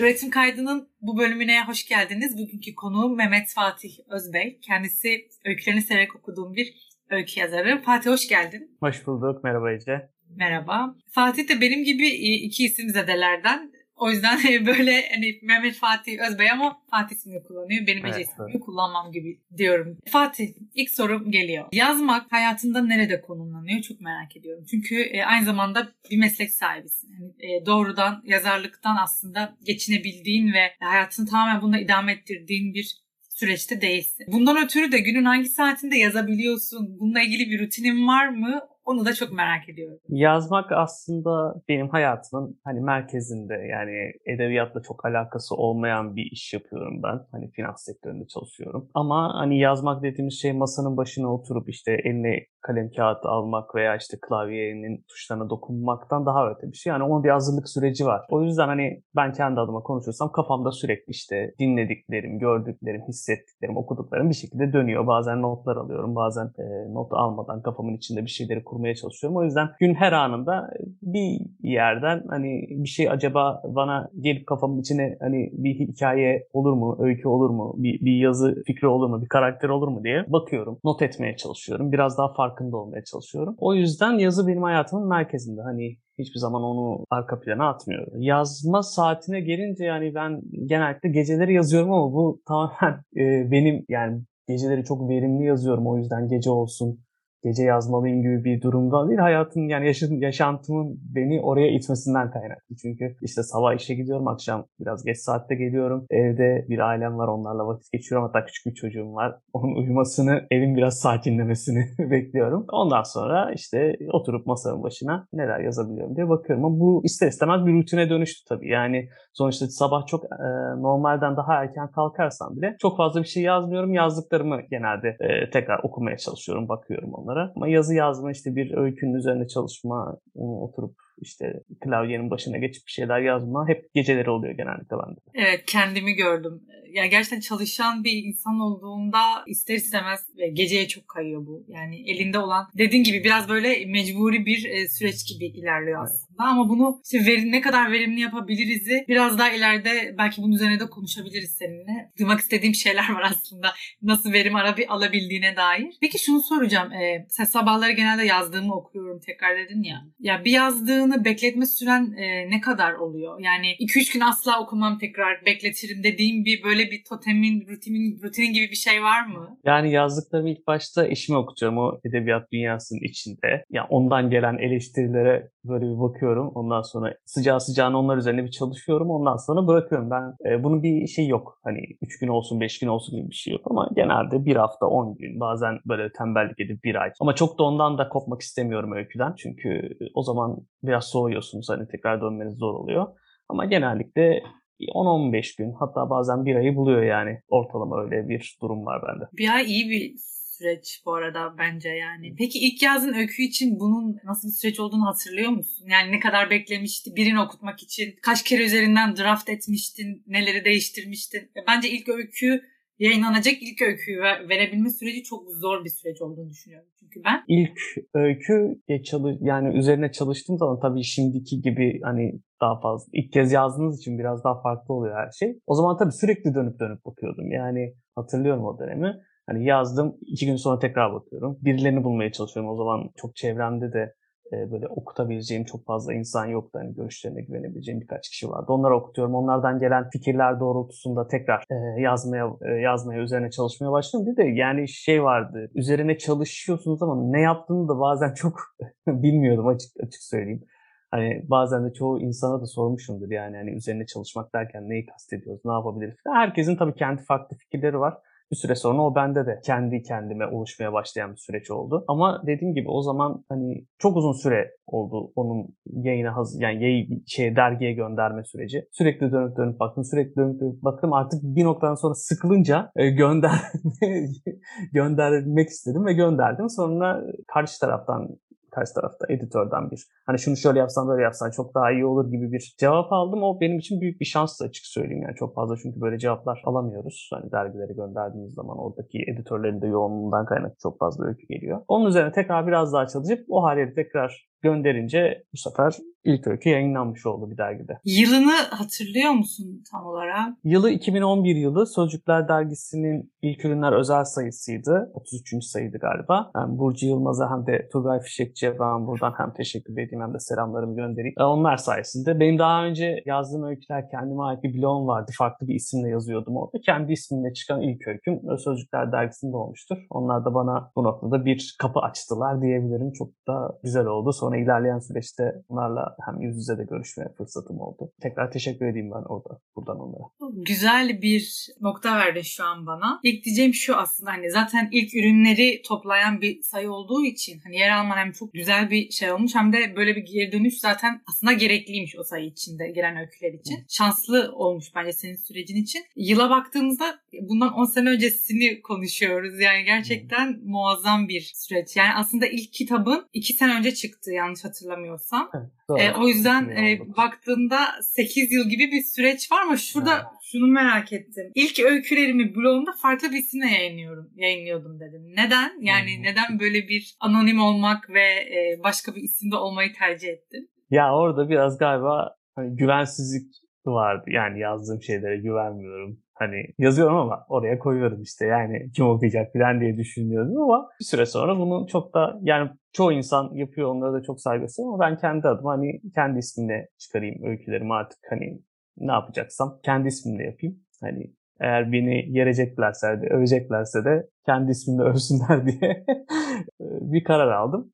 Üretim Kaydı'nın bu bölümüne hoş geldiniz. Bugünkü konuğum Mehmet Fatih Özbey. Kendisi öykülerini severek okuduğum bir öykü yazarı. Fatih hoş geldin. Hoş bulduk. Merhaba Ece. Merhaba. Fatih de benim gibi iki isim zedelerden. O yüzden böyle hani Mehmet Fatih Özbey ama Fatih ismini kullanıyor. Benim Ece evet, ismini evet. kullanmam gibi diyorum. Fatih ilk sorum geliyor. Yazmak hayatında nerede konumlanıyor çok merak ediyorum. Çünkü e, aynı zamanda bir meslek sahibisin. Yani, e, doğrudan yazarlıktan aslında geçinebildiğin ve hayatını tamamen bununla idame ettirdiğin bir süreçte değilsin. Bundan ötürü de günün hangi saatinde yazabiliyorsun? Bununla ilgili bir rutinin var mı? Onu da çok merak ediyorum. Yazmak aslında benim hayatımın hani merkezinde yani edebiyatla çok alakası olmayan bir iş yapıyorum ben. Hani finans sektöründe çalışıyorum. Ama hani yazmak dediğimiz şey masanın başına oturup işte eline kalem kağıt almak veya işte klavyenin tuşlarına dokunmaktan daha öte bir şey. Yani onun bir hazırlık süreci var. O yüzden hani ben kendi adıma konuşuyorsam kafamda sürekli işte dinlediklerim, gördüklerim, hissettiklerim, okuduklarım bir şekilde dönüyor. Bazen notlar alıyorum, bazen e, not almadan kafamın içinde bir şeyleri kurmaya çalışıyorum. O yüzden gün her anında bir yerden hani bir şey acaba bana gelip kafamın içine hani bir hikaye olur mu, öykü olur mu, bir, bir yazı fikri olur mu, bir karakter olur mu diye bakıyorum. Not etmeye çalışıyorum. Biraz daha farkında olmaya çalışıyorum. O yüzden yazı benim hayatımın merkezinde. Hani hiçbir zaman onu arka plana atmıyorum. Yazma saatine gelince yani ben genellikle geceleri yazıyorum ama bu tamamen e, benim yani geceleri çok verimli yazıyorum. O yüzden gece olsun, gece yazmalıyım gibi bir durumda değil. Hayatın yani yaşın, yaşantımın beni oraya itmesinden kaynaklı. Çünkü işte sabah işe gidiyorum, akşam biraz geç saatte geliyorum. Evde bir ailem var, onlarla vakit geçiriyorum. Hatta küçük bir çocuğum var. Onun uyumasını, evin biraz sakinlemesini bekliyorum. Ondan sonra işte oturup masanın başına neler yazabiliyorum diye bakıyorum. Ama bu ister istemez bir rutine dönüştü tabii. Yani sonuçta sabah çok e, normalden daha erken kalkarsam bile çok fazla bir şey yazmıyorum. Yazdıklarımı genelde e, tekrar okumaya çalışıyorum, bakıyorum onlara onlara. Ama yazı yazma işte bir öykünün üzerine çalışma, oturup işte klavyenin başına geçip bir şeyler yazma hep geceleri oluyor genellikle bende. Evet kendimi gördüm. Ya gerçekten çalışan bir insan olduğunda ister istemez geceye çok kayıyor bu. Yani elinde olan dediğin gibi biraz böyle mecburi bir e, süreç gibi ilerliyor aslında. Ama bunu işte veri, ne kadar verimli yapabiliriz'i biraz daha ileride belki bunun üzerine de konuşabiliriz seninle. Duymak istediğim şeyler var aslında. Nasıl verim alabildiğine dair. Peki şunu soracağım. Ee, sen sabahları genelde yazdığımı okuyorum tekrar dedin ya. Ya bir yazdığını bekletme süren e, ne kadar oluyor? Yani 2-3 gün asla okumam tekrar bekletirim dediğim bir böyle bir totemin, rutinin, rutinin gibi bir şey var mı? Yani yazdıklarımı ilk başta eşime okutuyorum o edebiyat dünyasının içinde. Ya yani ondan gelen eleştirilere böyle bir bakıyorum. Ondan sonra sıcağı sıcağına onlar üzerine bir çalışıyorum. Ondan sonra bırakıyorum. Ben e, bunun bir şey yok. Hani 3 gün olsun 5 gün olsun gibi bir şey yok ama genelde bir hafta 10 gün bazen böyle tembellik edip bir ay. Ama çok da ondan da kopmak istemiyorum öyküden. Çünkü o zaman biraz soğuyorsunuz. Hani tekrar dönmeniz zor oluyor. Ama genellikle 10-15 gün hatta bazen bir ayı buluyor yani ortalama öyle bir durum var bende. Bir ay iyi bir süreç bu arada bence yani. Peki ilk yazdığın öykü için bunun nasıl bir süreç olduğunu hatırlıyor musun? Yani ne kadar beklemişti birini okutmak için? Kaç kere üzerinden draft etmiştin? Neleri değiştirmiştin? Bence ilk öykü yayınlanacak ilk öyküyü verebilme süreci çok zor bir süreç olduğunu düşünüyorum. Çünkü ben ilk öykü çalış yani üzerine çalıştığım zaman tabii şimdiki gibi hani daha fazla ilk kez yazdığınız için biraz daha farklı oluyor her şey. O zaman tabii sürekli dönüp dönüp bakıyordum. Yani hatırlıyorum o dönemi. Hani yazdım, iki gün sonra tekrar bakıyorum. Birilerini bulmaya çalışıyorum. O zaman çok çevremde de e, böyle okutabileceğim çok fazla insan yoktu. Hani görüşlerine güvenebileceğim birkaç kişi vardı. Onları okutuyorum. Onlardan gelen fikirler doğrultusunda tekrar e, yazmaya e, yazmaya üzerine çalışmaya başladım. Bir de yani şey vardı. Üzerine çalışıyorsunuz ama ne yaptığını da bazen çok bilmiyordum açık açık söyleyeyim. Hani bazen de çoğu insana da sormuşumdur yani hani üzerine çalışmak derken neyi kastediyoruz, ne yapabiliriz? Herkesin tabii kendi farklı fikirleri var. Bir süre sonra o bende de kendi kendime oluşmaya başlayan bir süreç oldu. Ama dediğim gibi o zaman hani çok uzun süre oldu onun yayına hazır yani yayı şey dergiye gönderme süreci. Sürekli dönüp dönüp baktım, sürekli dönüp dönüp baktım. Artık bir noktadan sonra sıkılınca e, gönder göndermek istedim ve gönderdim. Sonra karşı taraftan karşı tarafta editörden bir hani şunu şöyle yapsan böyle yapsan çok daha iyi olur gibi bir cevap aldım. O benim için büyük bir şans açık söyleyeyim. Yani çok fazla çünkü böyle cevaplar alamıyoruz. Hani dergileri gönderdiğimiz zaman oradaki editörlerin de yoğunluğundan kaynaklı çok fazla öykü geliyor. Onun üzerine tekrar biraz daha çalışıp o haliyle tekrar gönderince bu sefer ilk öykü yayınlanmış oldu bir dergide. Yılını hatırlıyor musun tam olarak? Yılı 2011 yılı Sözcükler Dergisi'nin ilk ürünler özel sayısıydı. 33. sayıydı galiba. Hem Burcu Yılmaz'a hem de Turgay Fişekçi'ye ben buradan hem teşekkür edeyim hem de selamlarımı göndereyim. E, onlar sayesinde benim daha önce yazdığım öyküler kendime ait bir blogum vardı. Farklı bir isimle yazıyordum orada. Kendi ismimle çıkan ilk öyküm Sözcükler Dergisi'nde olmuştur. Onlar da bana bu noktada bir kapı açtılar diyebilirim. Çok da güzel oldu. Sonra ilerleyen süreçte onlarla hem yüz yüze de görüşme fırsatım oldu. Tekrar teşekkür edeyim ben orada buradan onlara. Güzel bir nokta verdin şu an bana. İlk diyeceğim şu aslında hani zaten ilk ürünleri toplayan bir sayı olduğu için hani yer alman hem çok güzel bir şey olmuş hem de böyle bir geri dönüş zaten aslında gerekliymiş o sayı içinde gelen öyküler için. Hı. Şanslı olmuş bence senin sürecin için. Yıla baktığımızda bundan 10 sene öncesini konuşuyoruz. Yani gerçekten Hı. muazzam bir süreç. Yani aslında ilk kitabın 2 sene önce çıktı yanlış hatırlamıyorsam. E, o yüzden e, baktığında 8 yıl gibi bir süreç var ama şurada ha. şunu merak ettim. İlk öykülerimi blogumda farklı bir isimle yayınlıyorum, yayınlıyordum dedim. Neden? Yani hmm. neden böyle bir anonim olmak ve e, başka bir isimde olmayı tercih ettin? Ya orada biraz galiba hani güvensizlik vardı. Yani yazdığım şeylere güvenmiyorum. Hani yazıyorum ama oraya koyuyorum işte yani kim okuyacak falan diye düşünüyordum ama bir süre sonra bunun çok da yani çoğu insan yapıyor onlara da çok saygısı ama ben kendi adıma hani kendi ismimle çıkarayım öykülerimi artık hani ne yapacaksam kendi ismimle yapayım. Hani eğer beni yereceklerse de öveceklerse de kendi ismimle övsünler diye bir karar aldım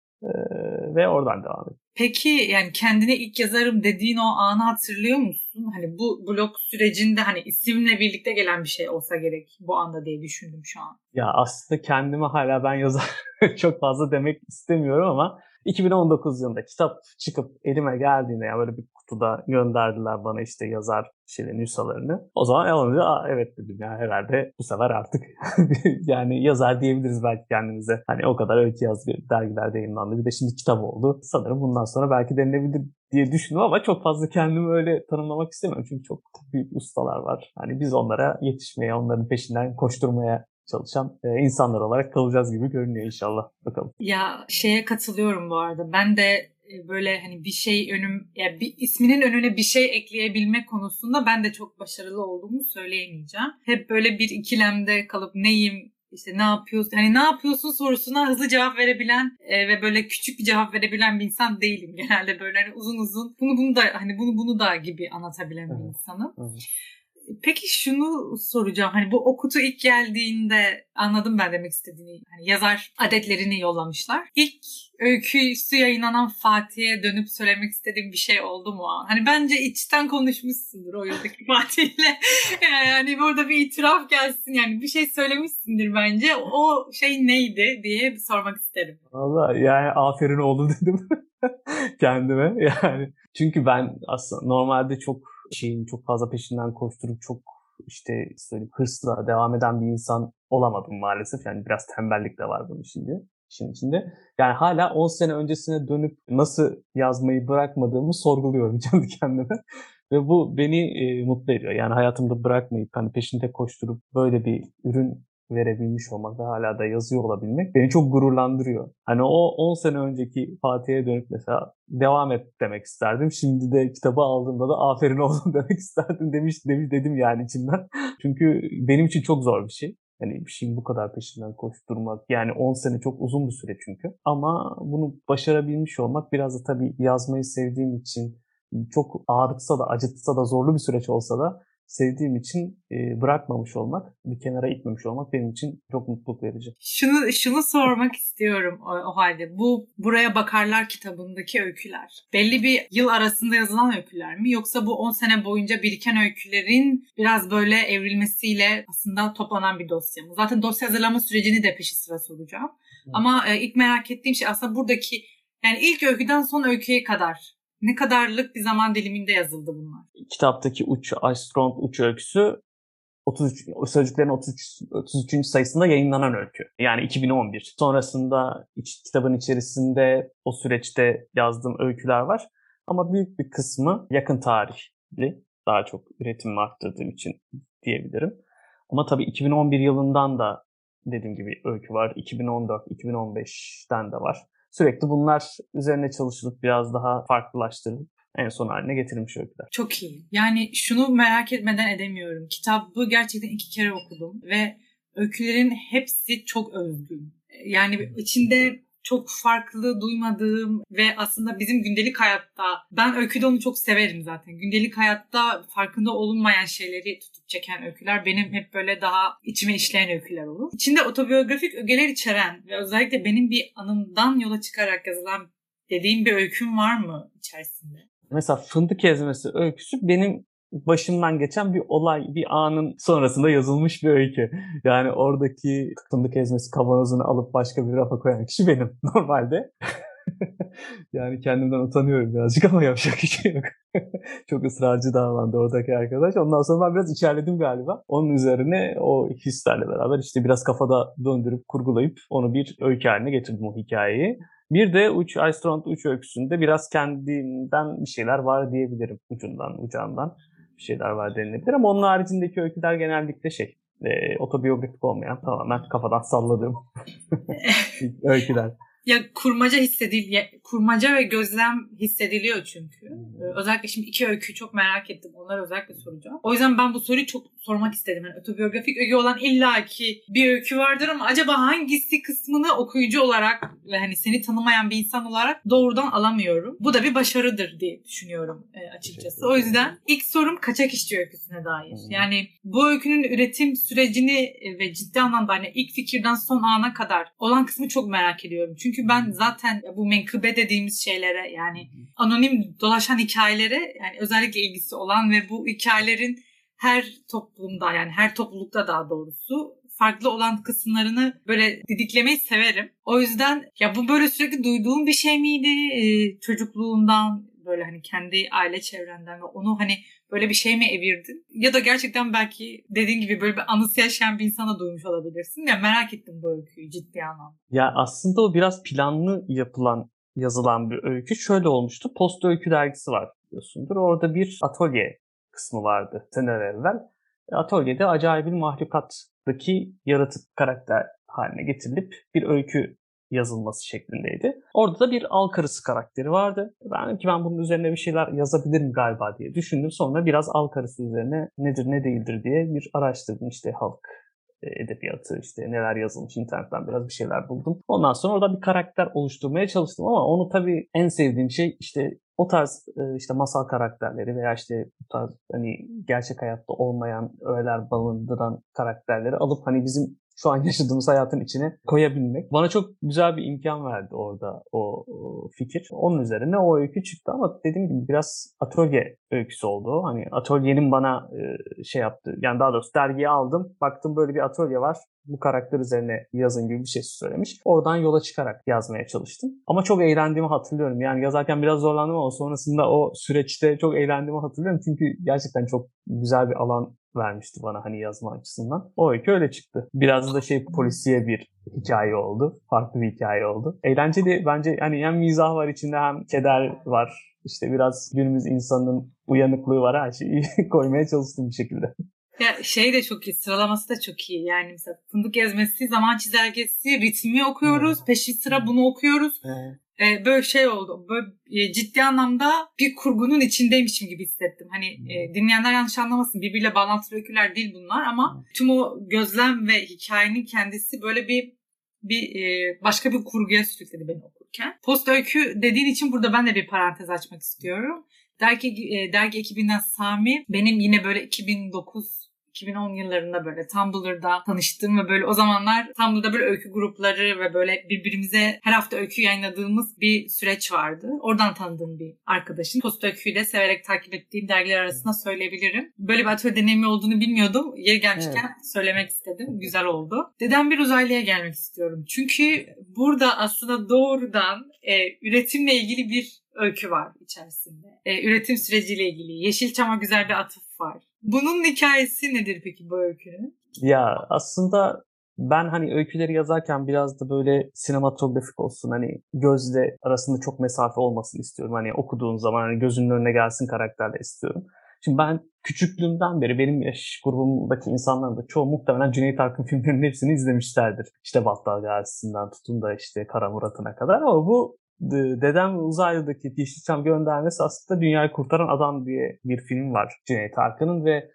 ve oradan devam ettim. Peki yani kendine ilk yazarım dediğin o anı hatırlıyor musun? Hani bu blog sürecinde hani isimle birlikte gelen bir şey olsa gerek bu anda diye düşündüm şu an. Ya aslında kendime hala ben yazar çok fazla demek istemiyorum ama 2019 yılında kitap çıkıp elime geldiğinde ya böyle bir kutuda gönderdiler bana işte yazar şeylerin nüshalarını. O zaman alınca Aa, evet dedim ya herhalde bu sefer artık yani yazar diyebiliriz belki kendimize. Hani o kadar öykü yaz dergilerde yayınlandı. Bir de şimdi kitap oldu. Sanırım bundan sonra belki denilebilir diye düşündüm ama çok fazla kendimi öyle tanımlamak istemiyorum. Çünkü çok büyük ustalar var. Hani biz onlara yetişmeye, onların peşinden koşturmaya çalışan e, insanlar olarak kalacağız gibi görünüyor inşallah. Bakalım. Ya şeye katılıyorum bu arada. Ben de e, böyle hani bir şey önüm ya yani bir isminin önüne bir şey ekleyebilme konusunda ben de çok başarılı olduğumu söyleyemeyeceğim. Hep böyle bir ikilemde kalıp neyim işte ne yapıyorsun hani ne yapıyorsun sorusuna hızlı cevap verebilen e, ve böyle küçük bir cevap verebilen bir insan değilim genelde böyle hani uzun uzun bunu bunu da hani bunu bunu da gibi anlatabilen bir insanım. Evet. Peki şunu soracağım. Hani bu o ilk geldiğinde anladım ben demek istediğini. Hani yazar adetlerini yollamışlar. İlk öyküsü yayınlanan Fatih'e dönüp söylemek istediğim bir şey oldu mu? Hani bence içten konuşmuşsundur o yıldaki Fatih'le. yani burada bir itiraf gelsin. Yani bir şey söylemişsindir bence. O şey neydi diye bir sormak isterim. Valla yani aferin oldu dedim kendime. Yani çünkü ben aslında normalde çok şeyin çok fazla peşinden koşturup çok işte söyleyeyim hırsla devam eden bir insan olamadım maalesef. Yani biraz tembellik de var bunun şimdi işin içinde. Yani hala 10 sene öncesine dönüp nasıl yazmayı bırakmadığımı sorguluyorum kendi kendime. Ve bu beni e, mutlu ediyor. Yani hayatımda bırakmayıp hani peşinde koşturup böyle bir ürün verebilmiş olmak ve hala da yazıyor olabilmek beni çok gururlandırıyor. Hani o 10 sene önceki Fatih'e dönüp mesela devam et demek isterdim. Şimdi de kitabı aldığımda da aferin oğlum demek isterdim demiş, demiş dedim yani içimden. Çünkü benim için çok zor bir şey. Yani bir şeyin bu kadar peşinden koşturmak. Yani 10 sene çok uzun bir süre çünkü. Ama bunu başarabilmiş olmak biraz da tabii yazmayı sevdiğim için çok ağrıtsa da acıtsa da zorlu bir süreç olsa da sevdiğim için e, bırakmamış olmak, bir kenara itmemiş olmak benim için çok mutluluk verici. Şunu şunu sormak istiyorum o, o halde. Bu Buraya Bakarlar kitabındaki öyküler. Belli bir yıl arasında yazılan öyküler mi? Yoksa bu 10 sene boyunca biriken öykülerin biraz böyle evrilmesiyle aslında toplanan bir dosya mı? Zaten dosya hazırlama sürecini de peşi sıra soracağım. Hı. Ama e, ilk merak ettiğim şey aslında buradaki yani ilk öyküden son öyküye kadar ne kadarlık bir zaman diliminde yazıldı bunlar? Kitaptaki uç, Astronaut uç öyküsü 33, Sözcüklerin 33, 33. sayısında yayınlanan öykü. Yani 2011. Sonrasında iç, kitabın içerisinde o süreçte yazdığım öyküler var. Ama büyük bir kısmı yakın tarihli. Daha çok üretim arttırdığım için diyebilirim. Ama tabii 2011 yılından da dediğim gibi öykü var. 2014, 2015'ten de var. Sürekli bunlar üzerine çalışılıp biraz daha farklılaştırılıp en son haline getirilmiş öyküler. Çok iyi. Yani şunu merak etmeden edemiyorum. Kitabı gerçekten iki kere okudum ve öykülerin hepsi çok özgün. Yani içinde çok farklı duymadığım ve aslında bizim gündelik hayatta ben öyküde onu çok severim zaten. Gündelik hayatta farkında olunmayan şeyleri tutup çeken öyküler benim hep böyle daha içime işleyen öyküler olur. İçinde otobiyografik ögeler içeren ve özellikle benim bir anımdan yola çıkarak yazılan dediğim bir öyküm var mı içerisinde? Mesela fındık ezmesi öyküsü benim başımdan geçen bir olay, bir anın sonrasında yazılmış bir öykü. Yani oradaki fındık ezmesi kavanozunu alıp başka bir rafa koyan kişi benim normalde. yani kendimden utanıyorum birazcık ama yapacak bir şey yok. Çok ısrarcı davrandı oradaki arkadaş. Ondan sonra ben biraz içerledim galiba. Onun üzerine o hislerle beraber işte biraz kafada döndürüp kurgulayıp onu bir öykü haline getirdim o hikayeyi. Bir de uç Ice uç öyküsünde biraz kendimden bir şeyler var diyebilirim ucundan, ucağından bir şeyler var denilebilir ama onun haricindeki öyküler genellikle şey e, otobiyografik olmayan tamamen kafadan salladığım öyküler. Ya kurmaca hissedil kurmaca ve gözlem hissediliyor çünkü. Ee, özellikle şimdi iki öyküyü çok merak ettim. Onları özellikle soracağım. O yüzden ben bu soruyu çok sormak istedim. Yani otobiyografik öykü olan illaki bir öykü vardır ama acaba hangisi kısmını okuyucu olarak ve hani seni tanımayan bir insan olarak doğrudan alamıyorum. Bu da bir başarıdır diye düşünüyorum e, açıkçası. O yüzden ilk sorum kaçak işçi öyküsüne dair. Yani bu öykünün üretim sürecini e, ve ciddi anlamda hani ilk fikirden son ana kadar olan kısmı çok merak ediyorum. Çünkü ben zaten bu menkıbe dediğimiz şeylere yani anonim dolaşan hikayelere yani özellikle ilgisi olan ve bu hikayelerin her toplumda yani her toplulukta daha doğrusu farklı olan kısımlarını böyle didiklemeyi severim. O yüzden ya bu böyle sürekli duyduğum bir şey miydi? Ee, çocukluğundan böyle hani kendi aile çevrenden ve onu hani böyle bir şey mi evirdin? Ya da gerçekten belki dediğin gibi böyle bir anısı yaşayan bir insana duymuş olabilirsin. Ya merak ettim bu öyküyü ciddi anlamda. Ya aslında o biraz planlı yapılan yazılan bir öykü. Şöyle olmuştu. Post Öykü dergisi var biliyorsundur. Orada bir atölye kısmı vardı seneler evvel. Atölyede acayip bir mahlukattaki yaratık karakter haline getirilip bir öykü yazılması şeklindeydi. Orada da bir al karısı karakteri vardı. Ben ki ben bunun üzerine bir şeyler yazabilirim galiba diye düşündüm. Sonra biraz al karısı üzerine nedir ne değildir diye bir araştırdım. İşte halk e, edebiyatı işte neler yazılmış internetten biraz bir şeyler buldum. Ondan sonra orada bir karakter oluşturmaya çalıştım ama onu tabii en sevdiğim şey işte o tarz e, işte masal karakterleri veya işte bu tarz hani gerçek hayatta olmayan öğeler barındıran karakterleri alıp hani bizim şu an yaşadığımız hayatın içine koyabilmek. Bana çok güzel bir imkan verdi orada o, fikir. Onun üzerine o öykü çıktı ama dediğim gibi biraz atölye öyküsü oldu. Hani atölyenin bana e, şey yaptı. Yani daha doğrusu dergiyi aldım. Baktım böyle bir atölye var. Bu karakter üzerine yazın gibi bir şey söylemiş. Oradan yola çıkarak yazmaya çalıştım. Ama çok eğlendiğimi hatırlıyorum. Yani yazarken biraz zorlandım ama sonrasında o süreçte çok eğlendiğimi hatırlıyorum. Çünkü gerçekten çok güzel bir alan vermişti bana hani yazma açısından. O öykü öyle çıktı. Biraz da şey polisiye bir hikaye oldu. Farklı bir hikaye oldu. Eğlenceli bence hani hem mizah var içinde hem keder var. İşte biraz günümüz insanın uyanıklığı var her şeyi koymaya çalıştım bir şekilde. Ya şey de çok iyi, sıralaması da çok iyi. Yani mesela fındık ezmesi, zaman çizelgesi, ritmi okuyoruz, hmm. peşi sıra bunu okuyoruz. Hmm e, böyle şey oldu. Böyle e, ciddi anlamda bir kurgunun içindeymişim gibi hissettim. Hani e, dinleyenler yanlış anlamasın. Birbiriyle bağlantılı öyküler değil bunlar ama tüm o gözlem ve hikayenin kendisi böyle bir bir e, başka bir kurguya sürükledi beni okurken. Post öykü dediğin için burada ben de bir parantez açmak istiyorum. Dergi, e, dergi ekibinden Sami benim yine böyle 2009 2010 yıllarında böyle Tumblr'da tanıştım ve böyle o zamanlar Tumblr'da böyle öykü grupları ve böyle birbirimize her hafta öykü yayınladığımız bir süreç vardı. Oradan tanıdığım bir arkadaşım. Post öyküyü de severek takip ettiğim dergiler arasında söyleyebilirim. Böyle bir atölye deneyimi olduğunu bilmiyordum. Yeri gelmişken evet. söylemek istedim. Güzel oldu. Dedem bir uzaylıya gelmek istiyorum. Çünkü burada aslında doğrudan e, üretimle ilgili bir öykü var içerisinde. E, üretim süreciyle ilgili. Yeşilçam'a güzel bir atıf var. Bunun hikayesi nedir peki bu öykünün? Ya aslında ben hani öyküleri yazarken biraz da böyle sinematografik olsun hani gözle arasında çok mesafe olmasını istiyorum. Hani okuduğun zaman hani gözünün önüne gelsin karakterle istiyorum. Şimdi ben küçüklüğümden beri benim yaş grubumdaki insanların da çoğu muhtemelen Cüneyt Arkın filmlerinin hepsini izlemişlerdir. İşte Battal Gazisi'nden tutun da işte Kara Murat'ına kadar ama bu Dedem Uzaylı'daki Yeşilçam göndermesi aslında dünyayı kurtaran adam diye bir film var Cüneyt Arkın'ın ve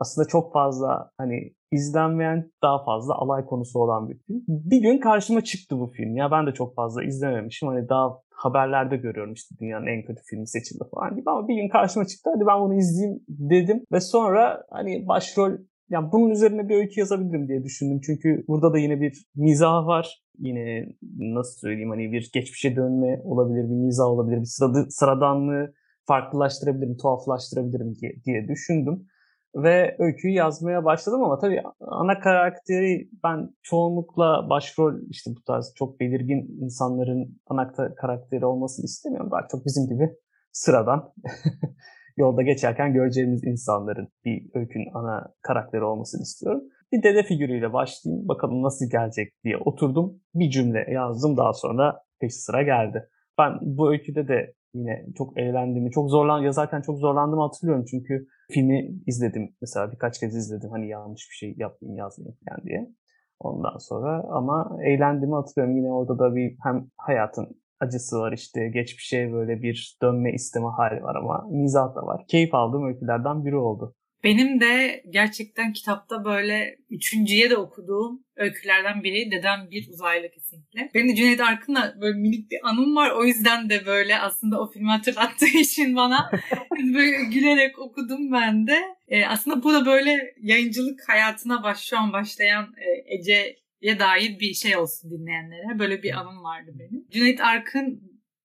aslında çok fazla hani izlenmeyen daha fazla alay konusu olan bir film. Bir gün karşıma çıktı bu film. Ya ben de çok fazla izlememişim. Hani daha haberlerde görüyorum işte dünyanın en kötü filmi seçildi falan gibi ama bir gün karşıma çıktı. Hadi ben bunu izleyeyim dedim ve sonra hani başrol yani bunun üzerine bir öykü yazabilirim diye düşündüm. Çünkü burada da yine bir mizah var. Yine nasıl söyleyeyim hani bir geçmişe dönme olabilir, bir mizah olabilir, bir sıradı, sıradanlığı farklılaştırabilirim, tuhaflaştırabilirim diye, diye düşündüm. Ve öyküyü yazmaya başladım ama tabii ana karakteri ben çoğunlukla başrol işte bu tarz çok belirgin insanların ana karakteri olmasını istemiyorum. Daha çok bizim gibi sıradan yolda geçerken göreceğimiz insanların bir öykünün ana karakteri olmasını istiyorum. Bir dede figürüyle başlayayım. Bakalım nasıl gelecek diye oturdum. Bir cümle yazdım daha sonra peşi sıra geldi. Ben bu öyküde de yine çok eğlendiğimi, çok zorlan yazarken çok zorlandığımı hatırlıyorum çünkü filmi izledim mesela birkaç kez izledim hani yanlış bir şey yapmayayım yazmayayım falan diye. Ondan sonra ama eğlendiğimi hatırlıyorum yine orada da bir hem hayatın acısı var işte geçmişe böyle bir dönme isteme hali var ama mizah da var. Keyif aldığım öykülerden biri oldu. Benim de gerçekten kitapta böyle üçüncüye de okuduğum öykülerden biri Dedem Bir Uzaylı kesinlikle. Benim de Cüneyt Arkın'la böyle minik bir anım var. O yüzden de böyle aslında o filmi hatırlattığı için bana böyle gülerek okudum ben de. Ee, aslında bu da böyle yayıncılık hayatına baş, şu an başlayan e, Ece'ye dair bir şey olsun dinleyenlere. Böyle bir anım vardı benim. Cüneyt Arkın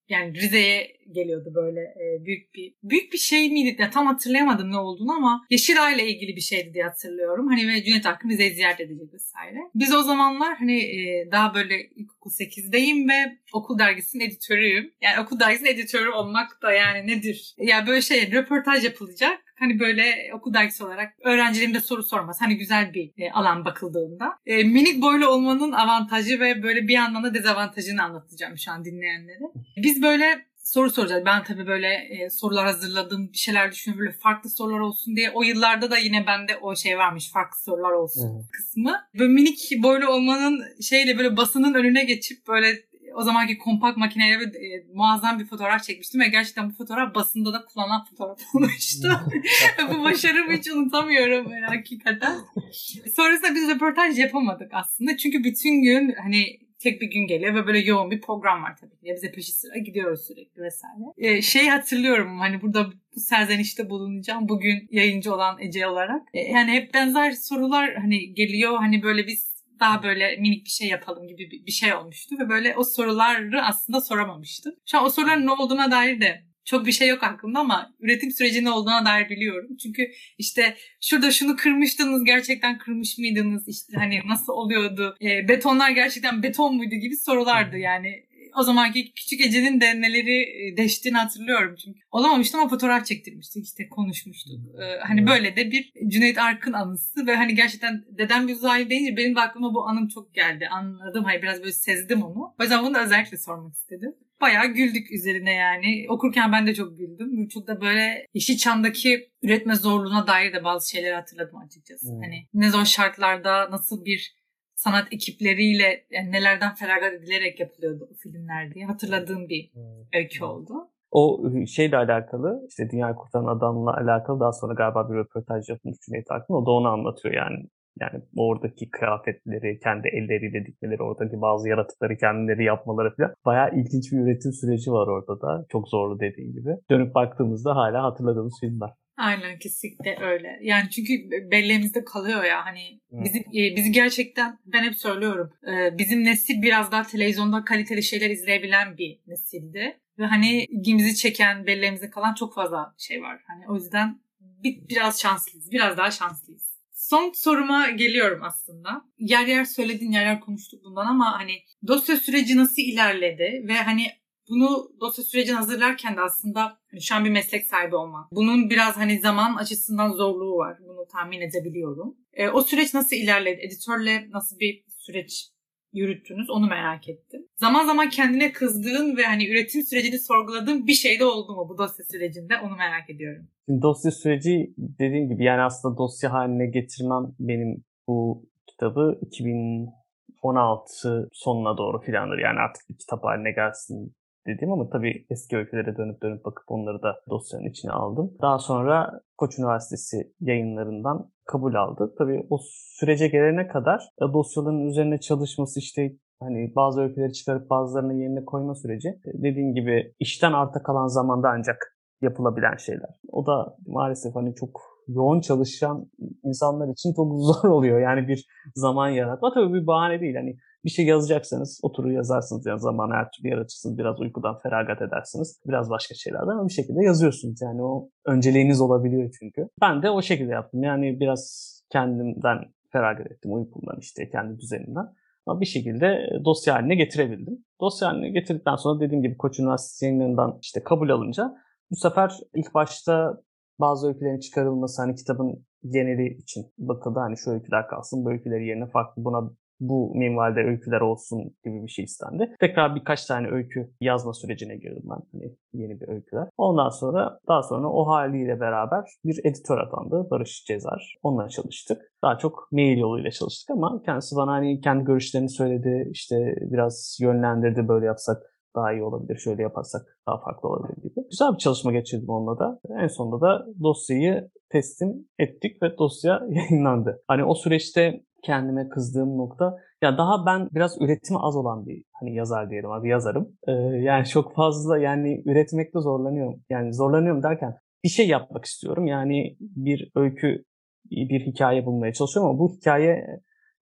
yani Rize'ye geliyordu böyle e, büyük bir büyük bir şey miydi ya tam hatırlayamadım ne olduğunu ama Yeşilay ile ilgili bir şeydi diye hatırlıyorum. Hani ve Cüneyt Arkın Rize'yi ziyaret edecek vesaire. Biz o zamanlar hani e, daha böyle ilkokul 8'deyim ve okul dergisinin editörüyüm. Yani okul dergisinin editörü olmak da yani nedir? Ya yani böyle şey röportaj yapılacak. Hani böyle okul dergisi olarak öğrencilerimde soru sormaz. Hani güzel bir e, alan bakıldığında. E, minik boylu olmanın avantajı ve böyle bir yandan da dezavantajını anlatacağım şu an dinleyenlere. Biz böyle soru soracağız. Ben tabii böyle e, sorular hazırladım, bir şeyler düşünüyorum. Böyle farklı sorular olsun diye. O yıllarda da yine bende o şey varmış. Farklı sorular olsun evet. kısmı. Böyle minik boylu olmanın şeyle böyle basının önüne geçip böyle o zamanki kompakt makineyle e, muazzam bir fotoğraf çekmiştim ve gerçekten bu fotoğraf basında da kullanılan fotoğraf olmuştu. bu başarımı hiç unutamıyorum hakikaten. Sonrasında biz röportaj yapamadık aslında. Çünkü bütün gün hani tek bir gün geliyor ve böyle yoğun bir program var tabii ki. Bize peşi sıra gidiyoruz sürekli vesaire. Ee, şey hatırlıyorum hani burada bu serzenişte bulunacağım bugün yayıncı olan Ece olarak. Ee, yani hep benzer sorular hani geliyor hani böyle biz daha böyle minik bir şey yapalım gibi bir şey olmuştu ve böyle o soruları aslında soramamıştım. Şu an o soruların ne olduğuna dair de çok bir şey yok aklımda ama üretim süreci ne olduğuna dair biliyorum. Çünkü işte şurada şunu kırmıştınız gerçekten kırmış mıydınız işte hani nasıl oluyordu e, betonlar gerçekten beton muydu gibi sorulardı yani o zamanki küçük Ece'nin de neleri e, deştiğini hatırlıyorum çünkü. Olamamıştım ama fotoğraf çektirmiştik işte konuşmuştuk. Ee, hani böyle de bir Cüneyt Arkın anısı ve hani gerçekten dedem bir uzaylı deyince benim de aklıma bu anım çok geldi. Anladım hani biraz böyle sezdim onu. O yüzden bunu da özellikle sormak istedim bayağı güldük üzerine yani. Okurken ben de çok güldüm. Çok da böyle Yeşilçam'daki üretme zorluğuna dair de bazı şeyleri hatırladım açıkçası. Hmm. Hani ne zor şartlarda nasıl bir sanat ekipleriyle yani nelerden feragat edilerek yapılıyordu o filmler diye hatırladığım bir hmm. öykü oldu. O şeyle alakalı işte Dünya Kurtaran Adam'la alakalı daha sonra galiba bir röportaj yapılmış Cüneyt Arkın. O da onu anlatıyor yani. Yani oradaki kıyafetleri, kendi elleriyle dikmeleri, oradaki bazı yaratıkları kendileri yapmaları falan. Bayağı ilginç bir üretim süreci var orada da. Çok zorlu dediğin gibi. Dönüp baktığımızda hala hatırladığımız filmler. Aynen kesinlikle öyle. Yani çünkü belleğimizde kalıyor ya hani bizi e, bizi gerçekten ben hep söylüyorum. E, bizim nesil biraz daha televizyonda kaliteli şeyler izleyebilen bir nesildi. Ve hani ilgimizi çeken, belleğimizde kalan çok fazla şey var. Hani o yüzden bir, biraz şanslıyız. Biraz daha şanslıyız. Son soruma geliyorum aslında. Yer yer söyledin, yer yer konuştuk bundan ama hani dosya süreci nasıl ilerledi ve hani bunu dosya sürecini hazırlarken de aslında hani şu an bir meslek sahibi olman. Bunun biraz hani zaman açısından zorluğu var. Bunu tahmin edebiliyorum. E, o süreç nasıl ilerledi? Editörle nasıl bir süreç yürüttünüz? Onu merak ettim. Zaman zaman kendine kızdığın ve hani üretim sürecini sorguladığın bir şey de oldu mu bu dosya sürecinde? Onu merak ediyorum. Şimdi dosya süreci dediğim gibi yani aslında dosya haline getirmem benim bu kitabı 2016 sonuna doğru filandır. Yani artık bir kitap haline gelsin dediğim ama tabii eski öykülere dönüp dönüp bakıp onları da dosyanın içine aldım. Daha sonra Koç Üniversitesi yayınlarından kabul aldı. Tabii o sürece gelene kadar dosyaların üzerine çalışması işte hani bazı öyküleri çıkarıp bazılarını yerine koyma süreci e, dediğim gibi işten arta kalan zamanda ancak yapılabilen şeyler. O da maalesef hani çok yoğun çalışan insanlar için çok zor oluyor. Yani bir zaman yaratma tabii bir bahane değil. Hani bir şey yazacaksanız oturur yazarsınız. Yani zaman her türlü yaratırsınız. Biraz uykudan feragat edersiniz. Biraz başka şeylerden ama bir şekilde yazıyorsunuz. Yani o önceliğiniz olabiliyor çünkü. Ben de o şekilde yaptım. Yani biraz kendimden feragat ettim. Uykumdan işte kendi düzenimden. Ama bir şekilde dosya haline getirebildim. Dosya haline getirdikten sonra dediğim gibi Koç Üniversitesi yayınlarından işte kabul alınca bu sefer ilk başta bazı öykülerin çıkarılması hani kitabın geneli için bakıldı. Hani şu öyküler kalsın, bu öyküleri yerine farklı buna bu minvalde öyküler olsun gibi bir şey istendi. Tekrar birkaç tane öykü yazma sürecine girdim ben. Hani yeni bir öyküler. Ondan sonra daha sonra o haliyle beraber bir editör atandı. Barış Cezar. Onunla çalıştık. Daha çok mail yoluyla çalıştık ama kendisi bana hani kendi görüşlerini söyledi. İşte biraz yönlendirdi böyle yapsak daha iyi olabilir, şöyle yaparsak daha farklı olabilir gibi. Güzel bir çalışma geçirdim onunla da. En sonunda da dosyayı teslim ettik ve dosya yayınlandı. Hani o süreçte kendime kızdığım nokta ya daha ben biraz üretimi az olan bir hani yazar diyelim abi yazarım. Ee, yani çok fazla yani üretmekte zorlanıyorum. Yani zorlanıyorum derken bir şey yapmak istiyorum. Yani bir öykü bir hikaye bulmaya çalışıyorum ama bu hikaye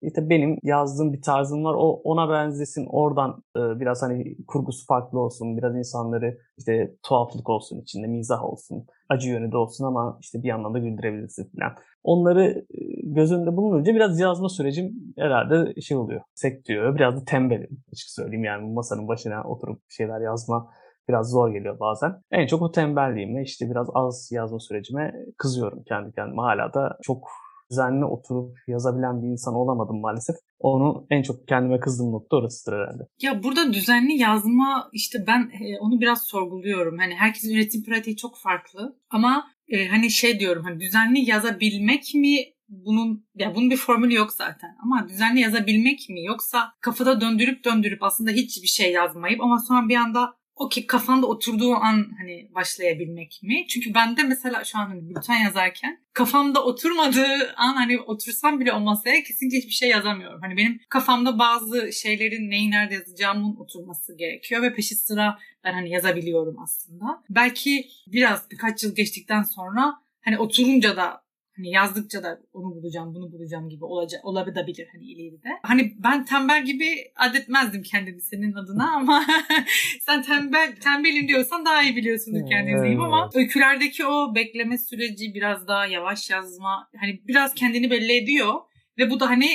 işte benim yazdığım bir tarzım var. O ona benzesin. Oradan e, biraz hani kurgusu farklı olsun. Biraz insanları işte tuhaflık olsun içinde, mizah olsun, acı yönü de olsun ama işte bir yandan da güldürebilirsin falan. Onları e, göz önünde bulununca biraz yazma sürecim herhalde şey oluyor. Sektiriyor. Biraz da tembelim açık söyleyeyim. Yani masanın başına oturup şeyler yazma biraz zor geliyor bazen. En çok o tembelliğime işte biraz az yazma sürecime kızıyorum kendi kendime. Hala da çok düzenli oturup yazabilen bir insan olamadım maalesef. Onu en çok kendime kızdığım nokta orasıdır herhalde. Ya burada düzenli yazma işte ben e, onu biraz sorguluyorum. Hani herkesin üretim pratiği çok farklı ama e, hani şey diyorum hani düzenli yazabilmek mi bunun ya bunun bir formülü yok zaten ama düzenli yazabilmek mi yoksa kafada döndürüp döndürüp aslında hiçbir şey yazmayıp ama sonra bir anda o ki kafanda oturduğu an hani başlayabilmek mi? Çünkü ben de mesela şu an hani bülten yazarken kafamda oturmadığı an hani otursam bile o masaya kesinlikle hiçbir şey yazamıyorum. Hani benim kafamda bazı şeylerin neyi nerede yazacağımın oturması gerekiyor ve peşi sıra ben hani yazabiliyorum aslında. Belki biraz birkaç yıl geçtikten sonra hani oturunca da Hani yazdıkça da onu bulacağım, bunu bulacağım gibi olacak, olabilir hani ileride. Hani ben tembel gibi adetmezdim kendimi senin adına ama sen tembel tembelim diyorsan daha iyi biliyorsundur kendinizi evet. ama öykülerdeki o bekleme süreci biraz daha yavaş yazma hani biraz kendini belli ediyor ve bu da hani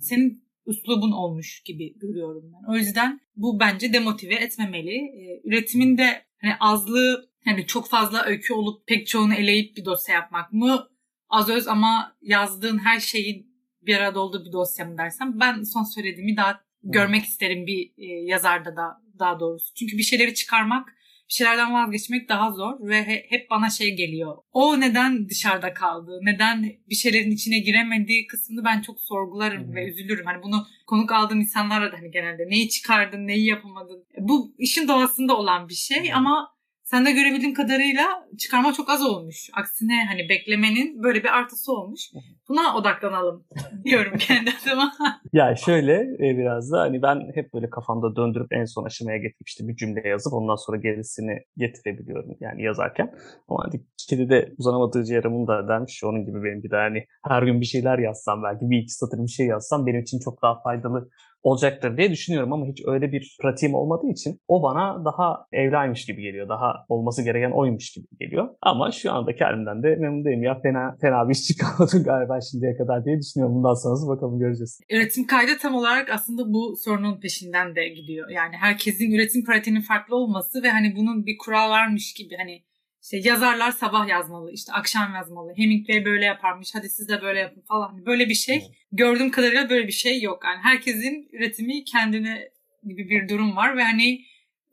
senin üslubun olmuş gibi görüyorum ben. O yüzden bu bence demotive etmemeli. Ee, üretimin de hani azlığı hani çok fazla öykü olup pek çoğunu eleyip bir dosya yapmak mı az öz ama yazdığın her şeyin bir arada olduğu bir dosya mı dersem ben son söylediğimi daha görmek isterim bir e, yazarda da daha doğrusu. Çünkü bir şeyleri çıkarmak, bir şeylerden vazgeçmek daha zor ve he, hep bana şey geliyor. O neden dışarıda kaldı? Neden bir şeylerin içine giremediği kısmını ben çok sorgularım hmm. ve üzülürüm. Hani bunu konuk aldığım insanlara da hani genelde neyi çıkardın, neyi yapamadın. Bu işin doğasında olan bir şey hmm. ama sen de görebildiğim kadarıyla çıkarma çok az olmuş. Aksine hani beklemenin böyle bir artısı olmuş. Buna odaklanalım diyorum kendi adıma. ya şöyle e, biraz da hani ben hep böyle kafamda döndürüp en son aşamaya getirip işte bir cümle yazıp ondan sonra gerisini getirebiliyorum yani yazarken. Ama hani kedi de uzanamadığı yaramını da dermiş. Onun gibi benim bir de hani her gün bir şeyler yazsam belki bir iki satır bir şey yazsam benim için çok daha faydalı olacaktır diye düşünüyorum ama hiç öyle bir pratiğim olmadığı için o bana daha evlaymış gibi geliyor. Daha olması gereken oymuş gibi geliyor. Ama şu anda kendimden de memnun değilim. Ya fena, fena bir iş çıkarmadım galiba şimdiye kadar diye düşünüyorum. Bundan sonrası bakalım göreceğiz. Üretim kaydı tam olarak aslında bu sorunun peşinden de gidiyor. Yani herkesin üretim pratiğinin farklı olması ve hani bunun bir kural varmış gibi hani İşte yazarlar sabah yazmalı, işte akşam yazmalı. Hemingway böyle yaparmış, hadi siz de böyle yapın falan. Hani böyle bir şey, gördüğüm kadarıyla böyle bir şey yok. Yani herkesin üretimi kendine gibi bir durum var ve hani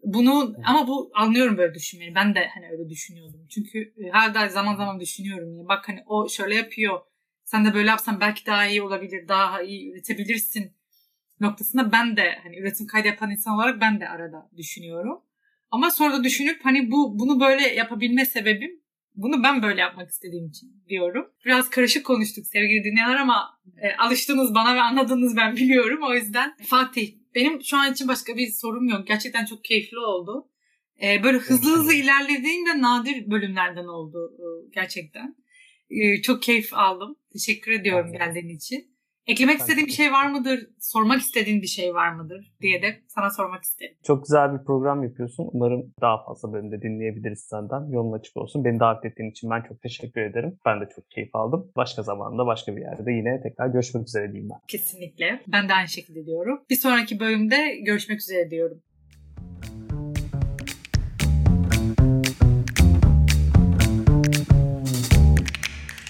bunu ama bu anlıyorum böyle düşünmeyi. Ben de hani öyle düşünüyordum. Çünkü e, her zaman zaman düşünüyorum. Yani bak hani o şöyle yapıyor. Sen de böyle yapsan belki daha iyi olabilir, daha iyi üretebilirsin noktasında ben de hani üretim kaydı yapan insan olarak ben de arada düşünüyorum. Ama sonra da düşünüp hani bu bunu böyle yapabilme sebebim bunu ben böyle yapmak istediğim için diyorum. Biraz karışık konuştuk sevgili dinleyenler ama e, alıştınız bana ve anladınız ben biliyorum. O yüzden Fatih benim şu an için başka bir sorum yok. Gerçekten çok keyifli oldu. E, böyle hızlı hızlı ilerlediğim de nadir bölümlerden oldu e, gerçekten. E, çok keyif aldım. Teşekkür ediyorum geldiğin için. Eklemek istediğin bir şey var mıdır? Sormak istediğin bir şey var mıdır? diye de sana sormak isterim. Çok güzel bir program yapıyorsun. Umarım daha fazla bölümde dinleyebiliriz senden. Yolun açık olsun. Beni davet ettiğin için ben çok teşekkür ederim. Ben de çok keyif aldım. Başka zamanda başka bir yerde yine tekrar görüşmek üzere diyeyim ben. Kesinlikle. Ben de aynı şekilde diyorum. Bir sonraki bölümde görüşmek üzere diyorum.